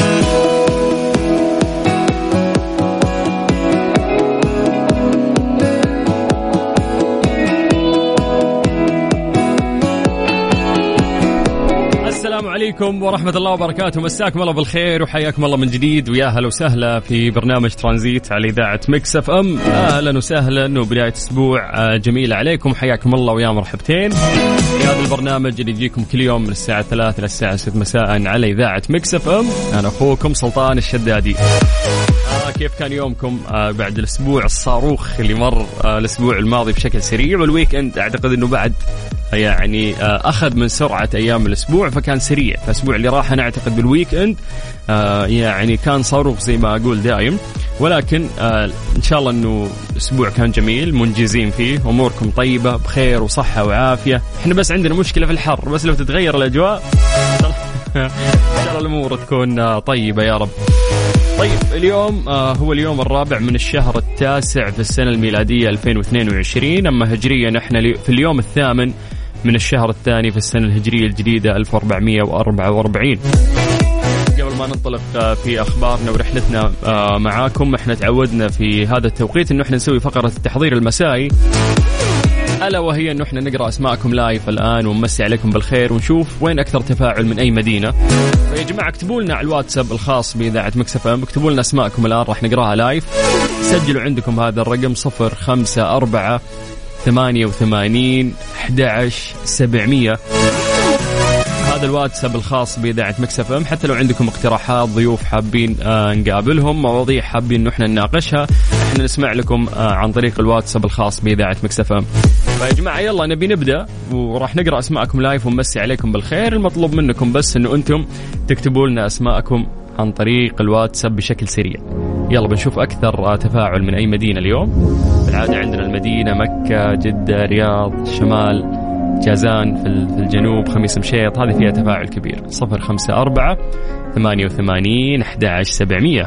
ترانزيت السلام عليكم ورحمة الله وبركاته. مساكم الله بالخير وحياكم الله من جديد. ويا هلا وسهلا في برنامج ترانزيت على إذاعة Mix FM. أهلا وسهلا وبداية أسبوع جميلة عليكم. حياكم الله ويا مرحبتين. في هذا البرنامج اللي يجيكم كل يوم من الساعة 3 إلى الساعة 6 مساء على إذاعة Mix FM. أنا أخوكم سلطان الشدادي. كيف كان يومكم آه بعد الأسبوع الصاروخ اللي مر آه الأسبوع الماضي بشكل سريع وال weekend أعتقد إنه بعد يعني آه أخذ من سرعة أيام الأسبوع فكان سريع. فالاسبوع اللي راح أنا أعتقد بال weekend يعني كان صاروخ زي ما أقول دايم. ولكن إن شاء الله إنه أسبوع كان جميل منجزين فيه أموركم طيبة بخير وصحة وعافية. إحنا بس عندنا مشكلة في الحر بس لو تتغير الأجواء إن شاء الله الأمور تكون طيبة يا رب. طيب اليوم آه هو اليوم الرابع من الشهر التاسع في السنة الميلادية 2022 أما هجريا إحنا في اليوم الثامن من الشهر الثاني في السنة الهجرية الجديدة 1444 قبل ما ننطلق آه، في أخبارنا ورحلتنا آه، معاكم إحنا تعودنا في هذا التوقيت انه إحنا نسوي فقرة التحضير المسائي. الا وهي انه إحنا نقرأ أسماءكم لايف الآن ونمسي عليكم بالخير ونشوف وين أكثر تفاعل من أي مدينة. فيا جماعة اكتبوا لنا على الواتساب الخاص بإذاعة Mix FM اكتبوا لنا أسماءكم الآن راح نقراها live سجلوا عندكم هذا الرقم 054 88 11 700 هذا الواتساب الخاص بإذاعة Mix FM حتى لو عندكم اقتراحات ضيوف حابين آه نقابلهم مواضيع حابين انه إحنا نناقشها إحنا نسمع لكم آه عن طريق الواتساب الخاص بإذاعة Mix FM فيا جماعة يلا نبي نبدأ. وراح نقرأ أسماءكم live ونمسي عليكم بالخير. المطلوب منكم بس إنه أنتم تكتبوا لنا أسماءكم عن طريق الواتساب بشكل سريع. يلا بنشوف أكثر تفاعل من أي مدينة اليوم. بالعادة عندنا المدينة مكة جدة رياض شمال جازان في الجنوب خميس مشيط. هذه فيها تفاعل كبير. 054 88 11 700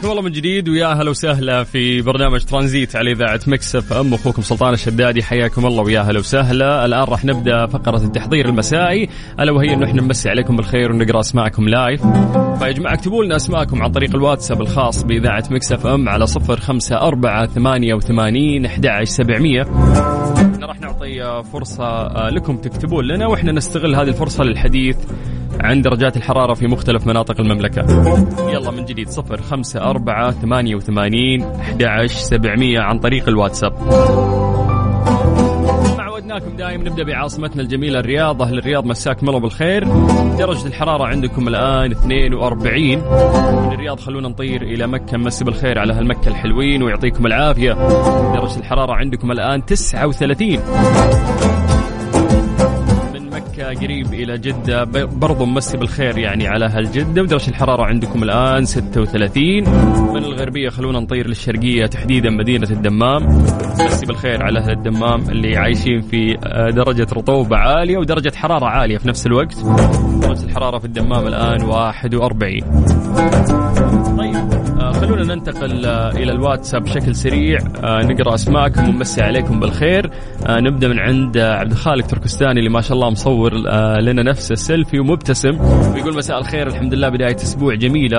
حياكم الله من جديد ويا هلا وسهلا في برنامج ترانزيت على إذاعة Mix FM. أخوكم سلطان الشدادي حياكم الله ويا هلا وسهلا. الآن راح نبدأ فقرة التحضير المسائي ألا وهي أنه إحنا نمسي عليكم بالخير ونقرأ أسماءكم live فيا جماعة اكتبوا لنا أسماءكم عن طريق الواتساب الخاص بإذاعة Mix FM على صفر خمسة أربعة ثمانية وثمانين أحد عشر سبعمية. إحنا راح نعطي فرصة آه، لكم تكتبون لنا وإحنا نستغل هذه الفرصة للحديث عن درجات الحرارة في مختلف مناطق المملكة. يلا من جديد صفر خمسة أربعة ثمانية وثمانين أحد سبعمية عن طريق الواتساب. ما عودناكم دائما نبدأ بعاصمتنا الجميلة الرياض. أهل الرياض مساكم الله بالخير درجة الحرارة عندكم الآن 42 من الرياض خلونا نطير إلى مكة. مسي بالخير على أهل مكه الحلوين ويعطيكم العافية. درجة الحرارة عندكم الآن 39 من مكة قريب إلى جدة. ب- برضو مسي بالخير يعني على أهل جدة. ودرجة الحرارة عندكم الآن 36 من الغربية خلونا نطير للشرقية تحديدا مدينة الدمام. مسي بالخير على أهل الدمام اللي عايشين في آه، درجة رطوبة عالية ودرجة حرارة عالية في نفس الوقت. درجة الحرارة في الدمام الآن 41 طيب آه، خلونا ننتقل آه، إلى الواتساب بشكل سريع. آه، نقرأ اسماءكم ونمسي عليكم بالخير. آه، نبدأ من عند عبد الخالق تركستاني اللي ما شاء الله مصور لنا نفسه السيلفي ومبتسم. ويقول مساء الخير الحمد لله بداية أسبوع جميلة.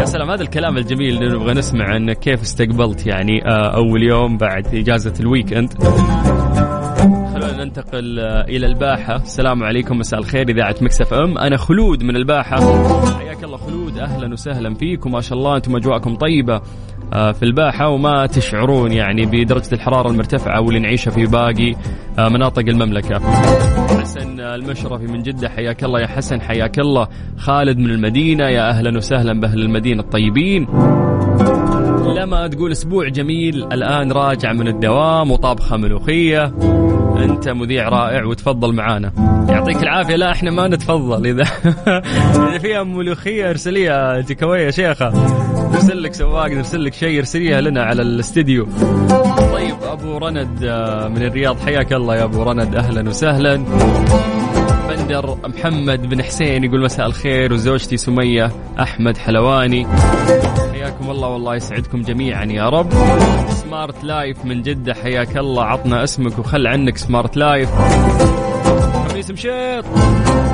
يا سلام هذا الكلام الجميل اللي نبغى نسمع عنه كيف استقبلت يعني أول يوم بعد إجازة ال weekend خلونا ننتقل آه، إلى الباحة. السلام عليكم. مساء الخير. إذاعة Mix FM. أنا خلود من الباحة. حياك الله خلود. أهلا وسهلا فيك وما شاء الله أنتم أجواءكم طيبة آه، في الباحة وما تشعرون يعني بدرجة الحرارة المرتفعة واللي نعيشها في باقي آه، مناطق المملكة. حسن المشرفي من جدة. حياك الله يا حسن. حياك الله. خالد من المدينة. يا أهلا وسهلا بأهل المدينة الطيبين. لما تقول أسبوع جميل الآن راجع من الدوام وطابخة ملوخية. انت مذيع رائع وتفضل معانا. يعطيك العافية. لا إحنا ما نتفضل. إذا إذا فيها ملوخية ارسليها. تكويه شيخة. نرسل لك سواق نرسل لك شيء ارسليها لنا على الاستديو. طيب أبو رند آه، من الرياض. حياك الله يا أبو رند. أهلا وسهلا. بندر محمد بن حسين يقول مساء الخير وزوجتي سمية أحمد حلواني. حياكم الله والله يسعدكم جميعا يا رب. Smart Life من جدة حياك الله. عطنا اسمك وخل عنك Smart Life. خميس مشيط.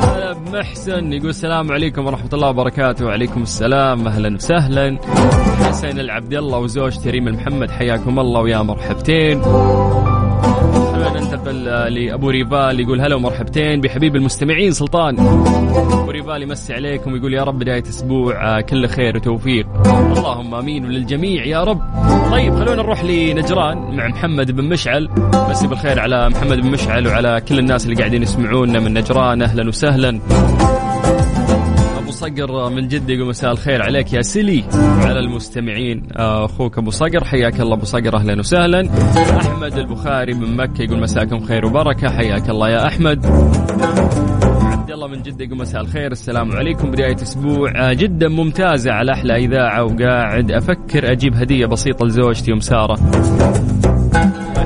هلا بمحسن يقول السلام عليكم ورحمة الله وبركاته. وعليكم السلام. أهلا وسهلا. حسن العبد الله وزوجتي ريم المحمد حياكم الله ويا مرحبتين. خلينا ننتقل لأبو ريفال يقول هلا ومرحبتين. بحبيب المستمعين سلطان. أبو ريفال يمسي عليكم ويقول يا رب بداية أسبوع آه، كل خير وتوفيق. اللهم آمين وللجميع يا رب. طيب خلونا نروح لنجران مع محمد بن مشعل. مسي بالخير على محمد بن مشعل وعلى كل الناس اللي قاعدين يسمعونا من نجران. أهلا وسهلا. ابو صقر من جدة يقول مساء الخير عليك يا سلي وعلى المستمعين آه، أخوك أبو صقر حياك الله أبو صقر أهلا وسهلا. أحمد البخاري من مكة يقول مساكم خير وبركة حياك الله يا أحمد. عبد الله من جدة يقول مساء الخير السلام عليكم. بداية أسبوع آه، جدا ممتازه على أحلى إذاعة وقاعد أفكر أجيب هدية بسيطة لزوجتي ام ساره آه،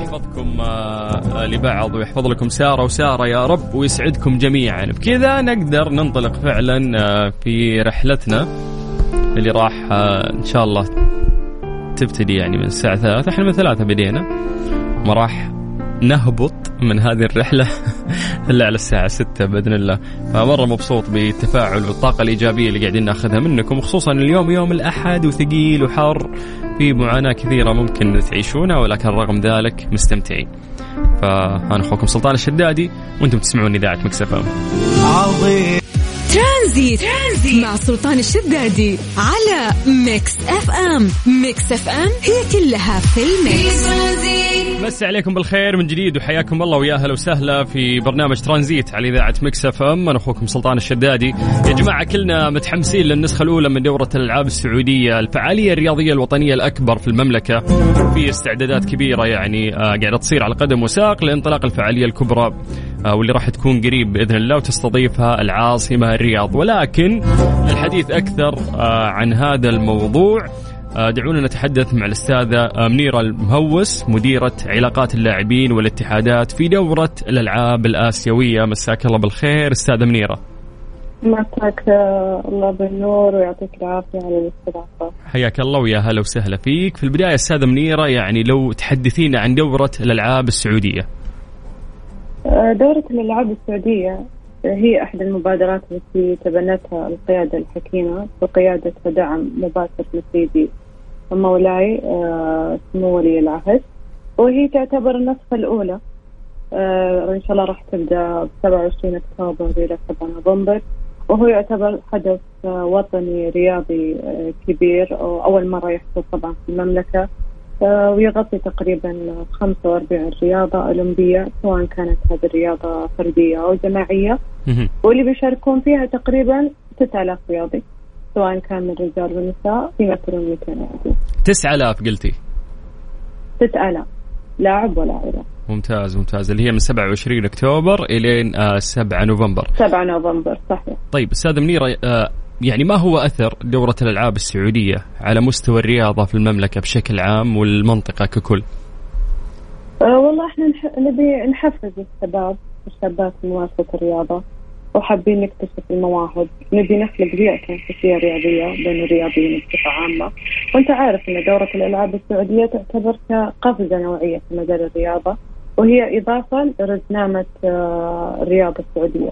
لبعض ويحفظ لكم سارة وسارة يا رب ويسعدكم جميعا. بكذا نقدر ننطلق فعلا آه، في رحلتنا اللي راح آه، إن شاء الله تبتدي يعني من الساعة ثلاثة. إحنا من ثلاثة بدينا. ما راح نهبط من هذه الرحلة إلا على الساعة ستة بإذن الله. فمرة مبسوط بالتفاعل والطاقة الإيجابية اللي قاعدين نأخذها منكم وخصوصا اليوم يوم الأحد وثقيل وحر. في معاناة كثيرة ممكن تعيشونها ولكن رغم ذلك مستمتعين. فأنا أخوكم سلطان الشدادي وأنتم تسمعون إذاعة مكسفة ترانزيت. ترانزيت مع سلطان الشدادي على Mix FM. Mix FM هي كلها في ال mix. مسي عليكم بالخير من جديد وحياكم الله ويا أهلا وسهلا في برنامج ترانزيت على إذاعة Mix FM. أنا أخوكم سلطان الشدادي. يا جماعة كلنا متحمسين للنسخة الأولى من دورة الألعاب السعودية الفعالية الرياضية الوطنية الأكبر في المملكة. في استعدادات كبيرة يعني آه، قاعدة تصير على قدم وساق لإنطلاق الفعالية الكبرى. واللي راح تكون قريب بإذن الله وتستضيفها العاصمة الرياض. ولكن الحديث أكثر آه، عن هذا الموضوع. آه، دعونا نتحدث مع الأستاذة آه، منيرة المهوس مديرة علاقات اللاعبين والاتحادات في دورة الألعاب الآسيوية. مساك الله بالخير أستاذة منيرة. مساك الله بالنور ويعطيك العافية على الاستضافة. حياك الله ويا هلا وسهلا فيك. في البداية أستاذة منيرة يعني لو تحدثينا عن دورة الألعاب السعودية. آه، دورة الألعاب السعودية هي أحد المبادرات التي تبنتها القيادة الحكيمة بقيادة ودعم مباشر من سيدي مولاي آه، سمو ولي العهد. وهي تعتبر النسخة الأولى. آه، إن شاء الله راح تبدأ ب 27 أكتوبر إلى 7 نوفمبر. وهو يعتبر حدث آه، وطني رياضي آه، كبير أول مرة يحصل طبعا في المملكة. آه، ويغطي تقريبا 45 رياضة أولمبية سواء كانت هذه الرياضة فردية أو جماعية. واللي بيشاركون فيها تقريبا 9000 رياضي سواء كان من رجال ونساء يمثلون 200 رياضي. 9000 قلتي؟ 6000 لاعب ولاعبة ممتاز ممتاز. اللي هي من 27 أكتوبر إلين آه، 7 نوفمبر. 7 نوفمبر صحيح. طيب أستاذة منيرة آه، يعني ما هو أثر دورة الألعاب السعودية على مستوى الرياضة في المملكة بشكل عام والمنطقة ككل؟ أه والله إحنا نح- نبي نحفز الشباب والشابات في ممارسة الرياضة وحابين نكتشف المواهب. نبي نخلق بيئة تنافسية رياضية بين الرياضيين بصفة عامة. وأنت عارف إن دورة الألعاب السعودية تعتبر كقفزة نوعية في مجال الرياضة وهي إضافة لرزنامة آه، الرياضة السعودية.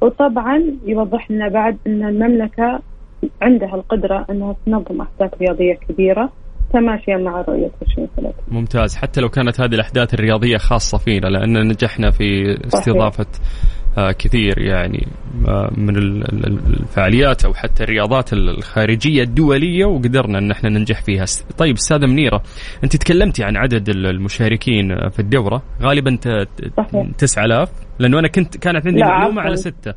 وطبعا يوضح لنا بعد إن المملكة عندها القدرة إنها تنظم احداث رياضية كبيرة تماشيا مع رؤية 2030 ممتاز. حتى لو كانت هذه الأحداث الرياضية خاصة فينا لأن نجحنا في استضافة آه، كثير يعني آه، من ال- ال- الفعاليات أو حتى الرياضات الخارجية الدولية وقدرنا إن إحنا ننجح فيها. طيب أستاذة منيرة أنت تكلمتي عن عدد ال- المشاركين في الدورة غالبا ت- ت- صحيح. 9000 لأنه أنا كنت كانت عندي معلومة. على 6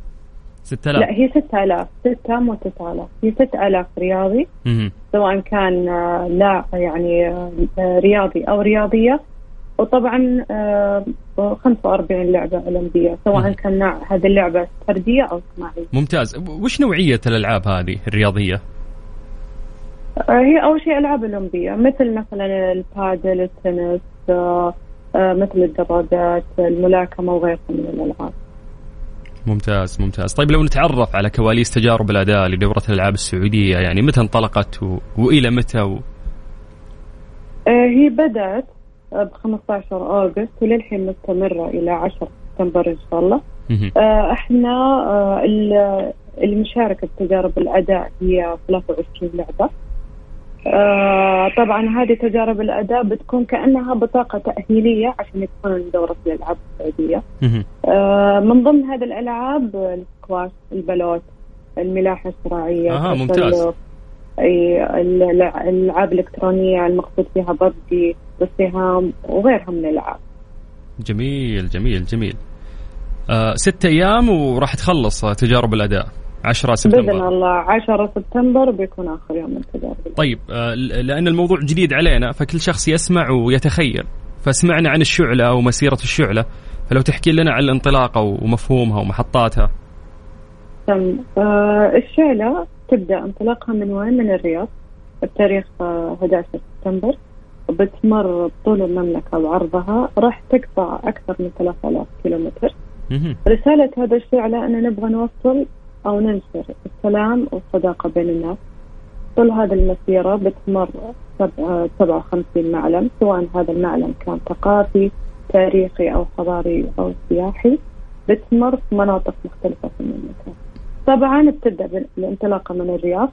6000 لا هي 6000 6 مو 9000 هي 6000 رياضي. سواء كان آه، لا يعني آه، رياضي أو رياضية وطبعا آه، 45 لعبة أولمبية سواء. كان نوع هذه اللعبة فردية أو جماعيه. ممتاز وش نوعية الألعاب هذه الرياضية؟ آه، هي أول شيء ألعاب أولمبية مثل مثلا البادل، التنس، آه، آه، مثل الدراجات، الملاكمة وغيرها من الألعاب. ممتاز ممتاز طيب لو نتعرف على كواليس تجارب الأداء لدورة الألعاب السعودية يعني متى انطلقت و... وإلى متى و... آه، هي بدأت ب 15 أغسطس وللحين مستمرة إلى 10 سبتمبر إن شاء الله. آه، إحنا آه، ال- المشاركة بتجارب الأداء هي 23 لعبة آه، طبعا هذه تجارب الأداء بتكون كأنها بطاقة تأهيلية عشان يدخلون دورة الألعاب السعودية مهم. آه، من ضمن هذه الألعاب السكواش البلوت الملاحة الشراعية أها، ممتاز. الألعاب الإلكترونية المقصود فيها ببجي والسهام وغيرها من الألعاب. جميل جميل جميل. آه ست أيام وراح تخلص تجارب الأداء. 10 بإذن سبتمبر الله 10 سبتمبر بيكون آخر يوم من التجارب طيب آه لأن الموضوع جديد علينا فكل شخص يسمع ويتخيل. فسمعنا عن الشعلة ومسيره الشعلة فلو تحكي لنا عن الانطلاقه ومفهومها ومحطاتها. تم. آه الشعلة تبدأ انطلاقها من وين؟ من الرياض بتاريخ آه 11 سبتمبر. وبتمر بطول المملكة وعرضها. راح تقطع أكثر من 3000 كيلومتر. رسالة هذا الشعلة أن نبغى نوصل أو ننشر السلام والصداقة بين الناس. طول هذه المسيرة بتمر سبعة- 57 معلم سواء هذا المعلم كان ثقافي تاريخي أو حضاري أو سياحي. بتمر في مناطق مختلفة في المملكة. طبعا بتبدأ بالانطلاقة من الرياض.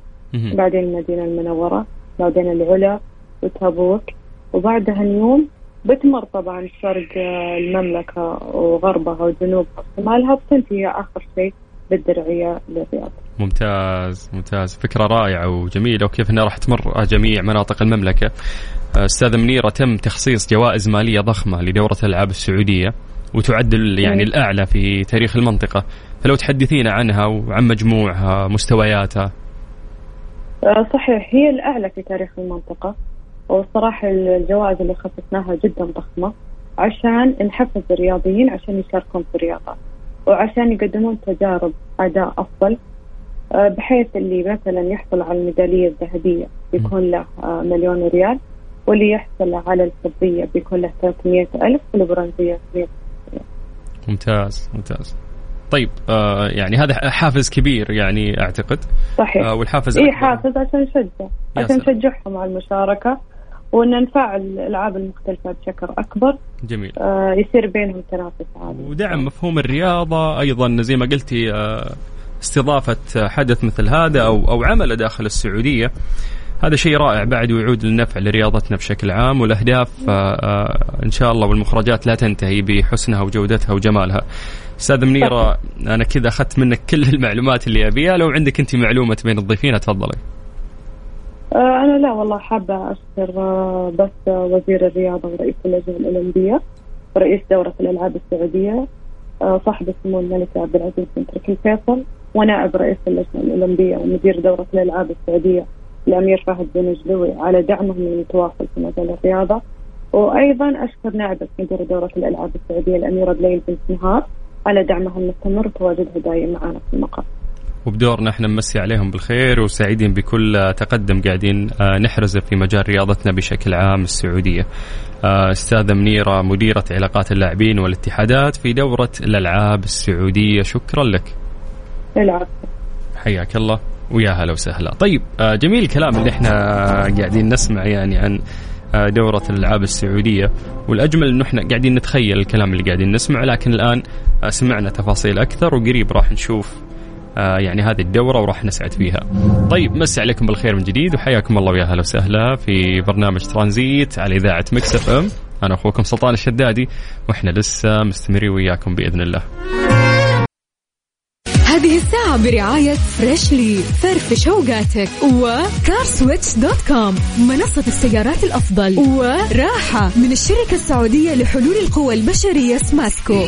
بعدين المدينة المنورة بعدين العلا وتبوك وبعدها نيوم بتمر طبعا شرق المملكة وغربها وجنوبها وشمالها بتنتهي آخر شيء بالدرعية للرياض. ممتاز ممتاز. فكرة رائعة وجميلة وكيف إنها راح تمر جميع مناطق المملكة. آه، استاذة منيرة تم تخصيص جوائز مالية ضخمة لدورة الألعاب السعودية. وتعد يعني مم. الأعلى في تاريخ المنطقة. فلو تحدثينا عنها وعن مجموعها مستوياتها. آه، صحيح هي الأعلى في تاريخ المنطقة. والصراحة الجوائز اللي خصصناها جدا ضخمة. عشان نحفز الرياضيين عشان يشاركون في الرياضة. وعشان يقدمون تجارب أداء أفضل. آه، بحيث اللي مثلا يحصل على الميدالية الذهبية بيكون له آه، مليون ريال. واللي يحصل على الفضية بيكون له 300 ألف والبرونزية 100 ممتاز ممتاز. طيب آه يعني هذا حافز كبير يعني أعتقد. صحيح. آه والحافز اي. حافظ عشان نشجع عشان. نشجعهم على المشاركة وإن نفعل الألعاب المختلفة بشكل أكبر. جميل. آه يصير بينهم تنافس عادي. ودعم مفهوم الرياضة أيضا زي ما قلتي آه، استضافة حدث مثل هذا أو أو عمله داخل السعودية. هذا شيء رائع بعد ويعود للنفع لرياضتنا بشكل عام والأهداف آه، آه، إن شاء الله والمخرجات لا تنتهي بحسنها وجودتها وجمالها. أستاذ منيرة أنا كذا أخذت منك كل المعلومات اللي أبيها لو عندك أنت معلومة بين الضيفين تفضلي آه أنا لا والله حابة أشكر آه بس وزير الرياضة ورئيس اللجنة الأولمبية ورئيس دورة الألعاب السعودية صاحب السمو الملك عبد العزيز بن تركي الفيصل ونائب رئيس اللجنة الأولمبية ومدير دورة الألعاب السعودية الامير فهد بن جلوي على دعمهم المتواصل في مجال الرياضة وأيضا أشكر نائبة مدير دورة الألعاب السعودية الأميرة بليل بنت نهار على دعمها المستمر وتواجدها دائم معنا في المقر. وبدورنا إحنا نمسي عليهم بالخير وسعيدين بكل تقدم قاعدين آه، نحرزه في مجال رياضتنا بشكل عام السعودية. آه، أستاذة منيرة مديرة علاقات اللاعبين والاتحادات في دورة الألعاب السعودية شكرا لك. العب حياك الله ويا هلا وسهلا. طيب آه، جميل الكلام اللي إحنا قاعدين نسمع يعني عن آه، دورة الألعاب السعودية. والأجمل أنه إحنا قاعدين نتخيل الكلام اللي قاعدين نسمعه لكن الآن آه، سمعنا تفاصيل أكثر وقريب راح نشوف يعني هذه الدورة وراح نسعد فيها. طيب مسي عليكم بالخير من جديد وحياكم الله ويا هلا وسهلا في برنامج ترانزيت على إذاعة Mix FM. أنا أخوكم سلطان الشدادي وإحنا لسه مستمرين وياكم بإذن الله. هذه الساعة برعاية Freshly فرفش اوقاتك و CarSwitch dot com منصة السيارات الأفضل وراحة من الشركة السعودية لحلول القوى البشرية سماسكو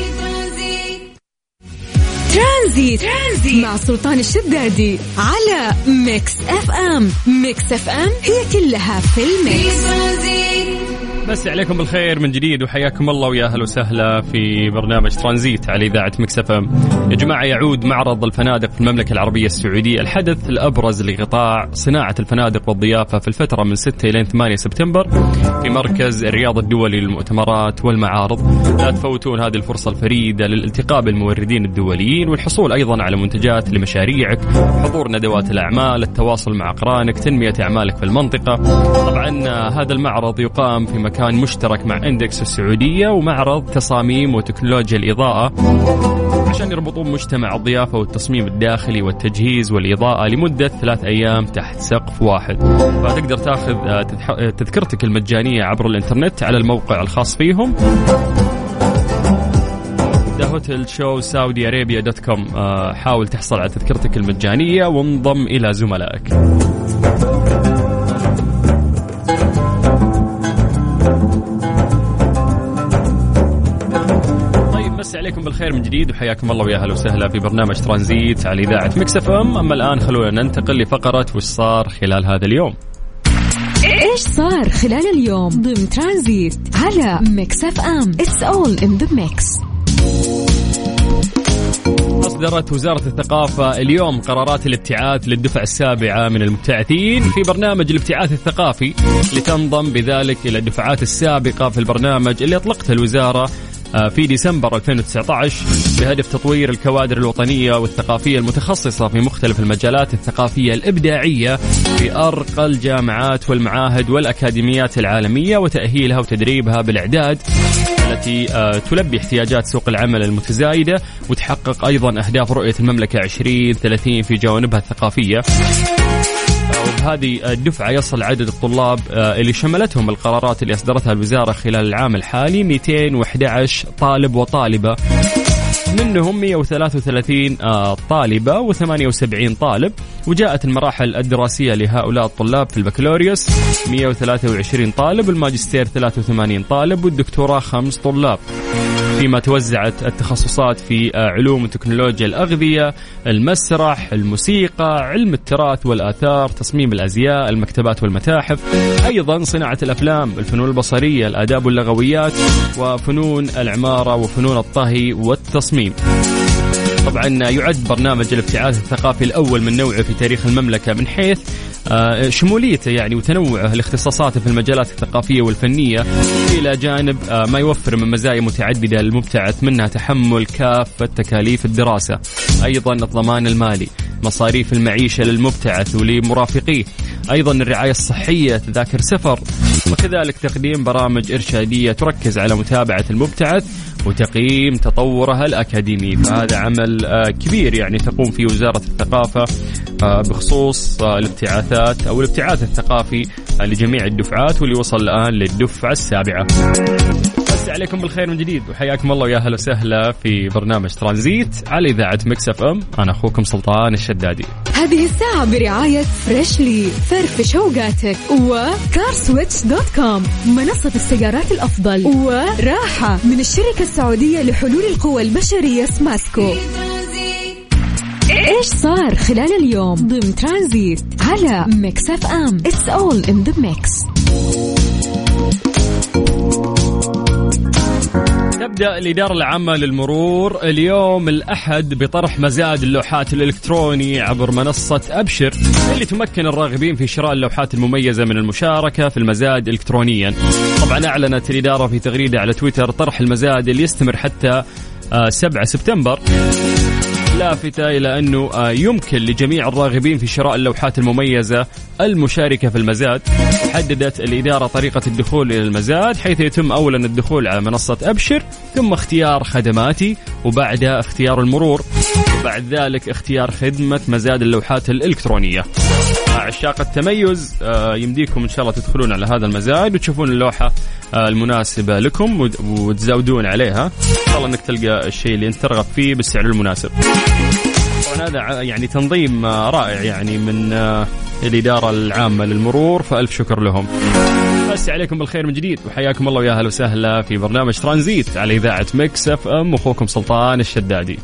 ترانزيت, ترانزيت مع سلطان الشدادي على Mix FM Mix FM هي كلها في ال mix. مسي عليكم بالخير من جديد وحياكم الله ويا أهلا وسهلا في برنامج ترانزيت على إذاعة Mix FM. يا جماعة يعود معرض الفنادق في المملكة العربية السعودية الحدث الأبرز لقطاع صناعة الفنادق والضيافة في الفترة من 6 إلى 8 سبتمبر في مركز الرياض الدولي للمؤتمرات والمعارض. لا تفوتون هذه الفرصة الفريدة للالتقاء بالموردين الدوليين والحصول أيضا على منتجات لمشاريعك، حضور ندوات الأعمال، التواصل مع اقرانك، تنمية أعمالك في المنطقة. طبعا هذا المعرض يقام في مكان مكان مشترك مع Index السعودية ومعرض تصاميم وتكنولوجيا الإضاءة عشان يربطون مجتمع الضيافة والتصميم الداخلي والتجهيز والإضاءة لمدة ثلاث أيام تحت سقف واحد. فتقدر تاخذ آه، آه، تذكرتك المجانية عبر الإنترنت على الموقع الخاص فيهم. Hotel Show Saudi Arabia dot com حاول تحصل على تذكرتك المجانية وانضم إلى زملائك. عليكم بالخير من جديد وحياكم الله ويا أهلا وسهلا في برنامج ترانزيت على إذاعة مكس إف إم. أما الآن خلونا ننتقل لفقرة وش صار خلال هذا اليوم؟ إيش صار خلال اليوم ضمن ترانزيت على ميكس إف إم؟ it's all in the mix أصدرت وزارة الثقافة اليوم قرارات الابتعاث للدفعة السابعة من المبتعثين في برنامج الابتعاث الثقافي لتنضم بذلك إلى الدفعات السابقة في البرنامج اللي أطلقته الوزارة في ديسمبر 2019 بهدف تطوير الكوادر الوطنية والثقافية المتخصصة في مختلف المجالات الثقافية الإبداعية في أرقى الجامعات والمعاهد والأكاديميات العالمية وتأهيلها وتدريبها بالإعداد التي آه، تلبي احتياجات سوق العمل المتزايدة وتحقق أيضا أهداف رؤية المملكة 2030 في جوانبها الثقافية. وبهذه الدفعة يصل عدد الطلاب آه، اللي شملتهم القرارات اللي أصدرتها الوزارة خلال العام الحالي 211 طالب وطالبة. منهم 133 آه، طالبة و78 طالب. وجاءت المراحل الدراسية لهؤلاء الطلاب في البكالوريوس 123 طالب الماجستير 83 طالب والدكتوراه خمس طلاب. فيما توزعت التخصصات في آه، علوم وتكنولوجيا الأغذية المسرح الموسيقى علم التراث والآثار تصميم الأزياء المكتبات والمتاحف أيضا صناعة الأفلام الفنون البصرية الآداب واللغويات وفنون العمارة وفنون الطهي والتصميم. طبعا يعد برنامج الابتعاث الثقافي الأول من نوعه في تاريخ المملكة من حيث شموليته يعني وتنوعه لاختصاصاته في المجالات الثقافية والفنية. إلى جانب آه، ما يوفر من مزايا متعددة. للمبتعث منها تحمل كافة تكاليف الدراسة. أيضا الضمان المالي مصاريف المعيشة للمبتعث ولمرافقيه. أيضا الرعاية الصحية تذاكر سفر. وكذلك تقديم برامج إرشادية تركز على متابعة المبتعث وتقييم تطورها الأكاديمي. فهذا عمل آه، كبير يعني تقوم فيه وزارة الثقافة آه، بخصوص آه، الابتعاثات أو الابتعاث الثقافي لجميع الدفعات واللي وصل الآن للدفعة السابعة. عليكم بالخير من جديد. وحياكم الله ويا أهلا وسهلا في برنامج ترانزيت على إذاعة مكس إف إم. أنا أخوكم سلطان الشدادي. هذه الساعة برعاية فريشلي، فرفش اوقاتك وكارسويتش dot com منصة السيارات الأفضل وراحة من الشركة السعودية لحلول القوى البشرية سماسكو إيش صار خلال اليوم ضمن ترانزيت على ميكس إف إم؟ it's all in the mix تبدأ الإدارة العامة للمرور. اليوم الأحد بطرح مزاد اللوحات الإلكتروني عبر منصة أبشر اللي تمكن الراغبين في شراء اللوحات المميزة من المشاركة في المزاد إلكترونيا. طبعا أعلنت الإدارة في تغريدة على تويتر طرح المزاد اللي يستمر حتى 7 آه، سبتمبر. لافتة إلى أنه آه، يمكن لجميع الراغبين في شراء اللوحات المميزة المشاركة في المزاد. حددت الإدارة طريقة الدخول إلى المزاد حيث يتم أولا الدخول على منصة أبشر ثم اختيار خدماتي وبعدها اختيار المرور بعد ذلك اختيار خدمة مزاد اللوحات الإلكترونية. عشاق التميز. آه، يمديكم إن شاء الله تدخلون على هذا المزاد وتشوفون اللوحة آه، المناسبة لكم وتزودون عليها. إن شاء الله أنك تلقى الشيء اللي أنت ترغب فيه بالسعر المناسب. هذا يعني تنظيم آه، رائع يعني من الإدارة العامة للمرور فألف شكر لهم. بس عليكم بالخير من جديد وحياكم الله ويا أهلا وسهلا في برنامج ترانزيت على إذاعة مكس أف أم أخوكم سلطان الشدادي.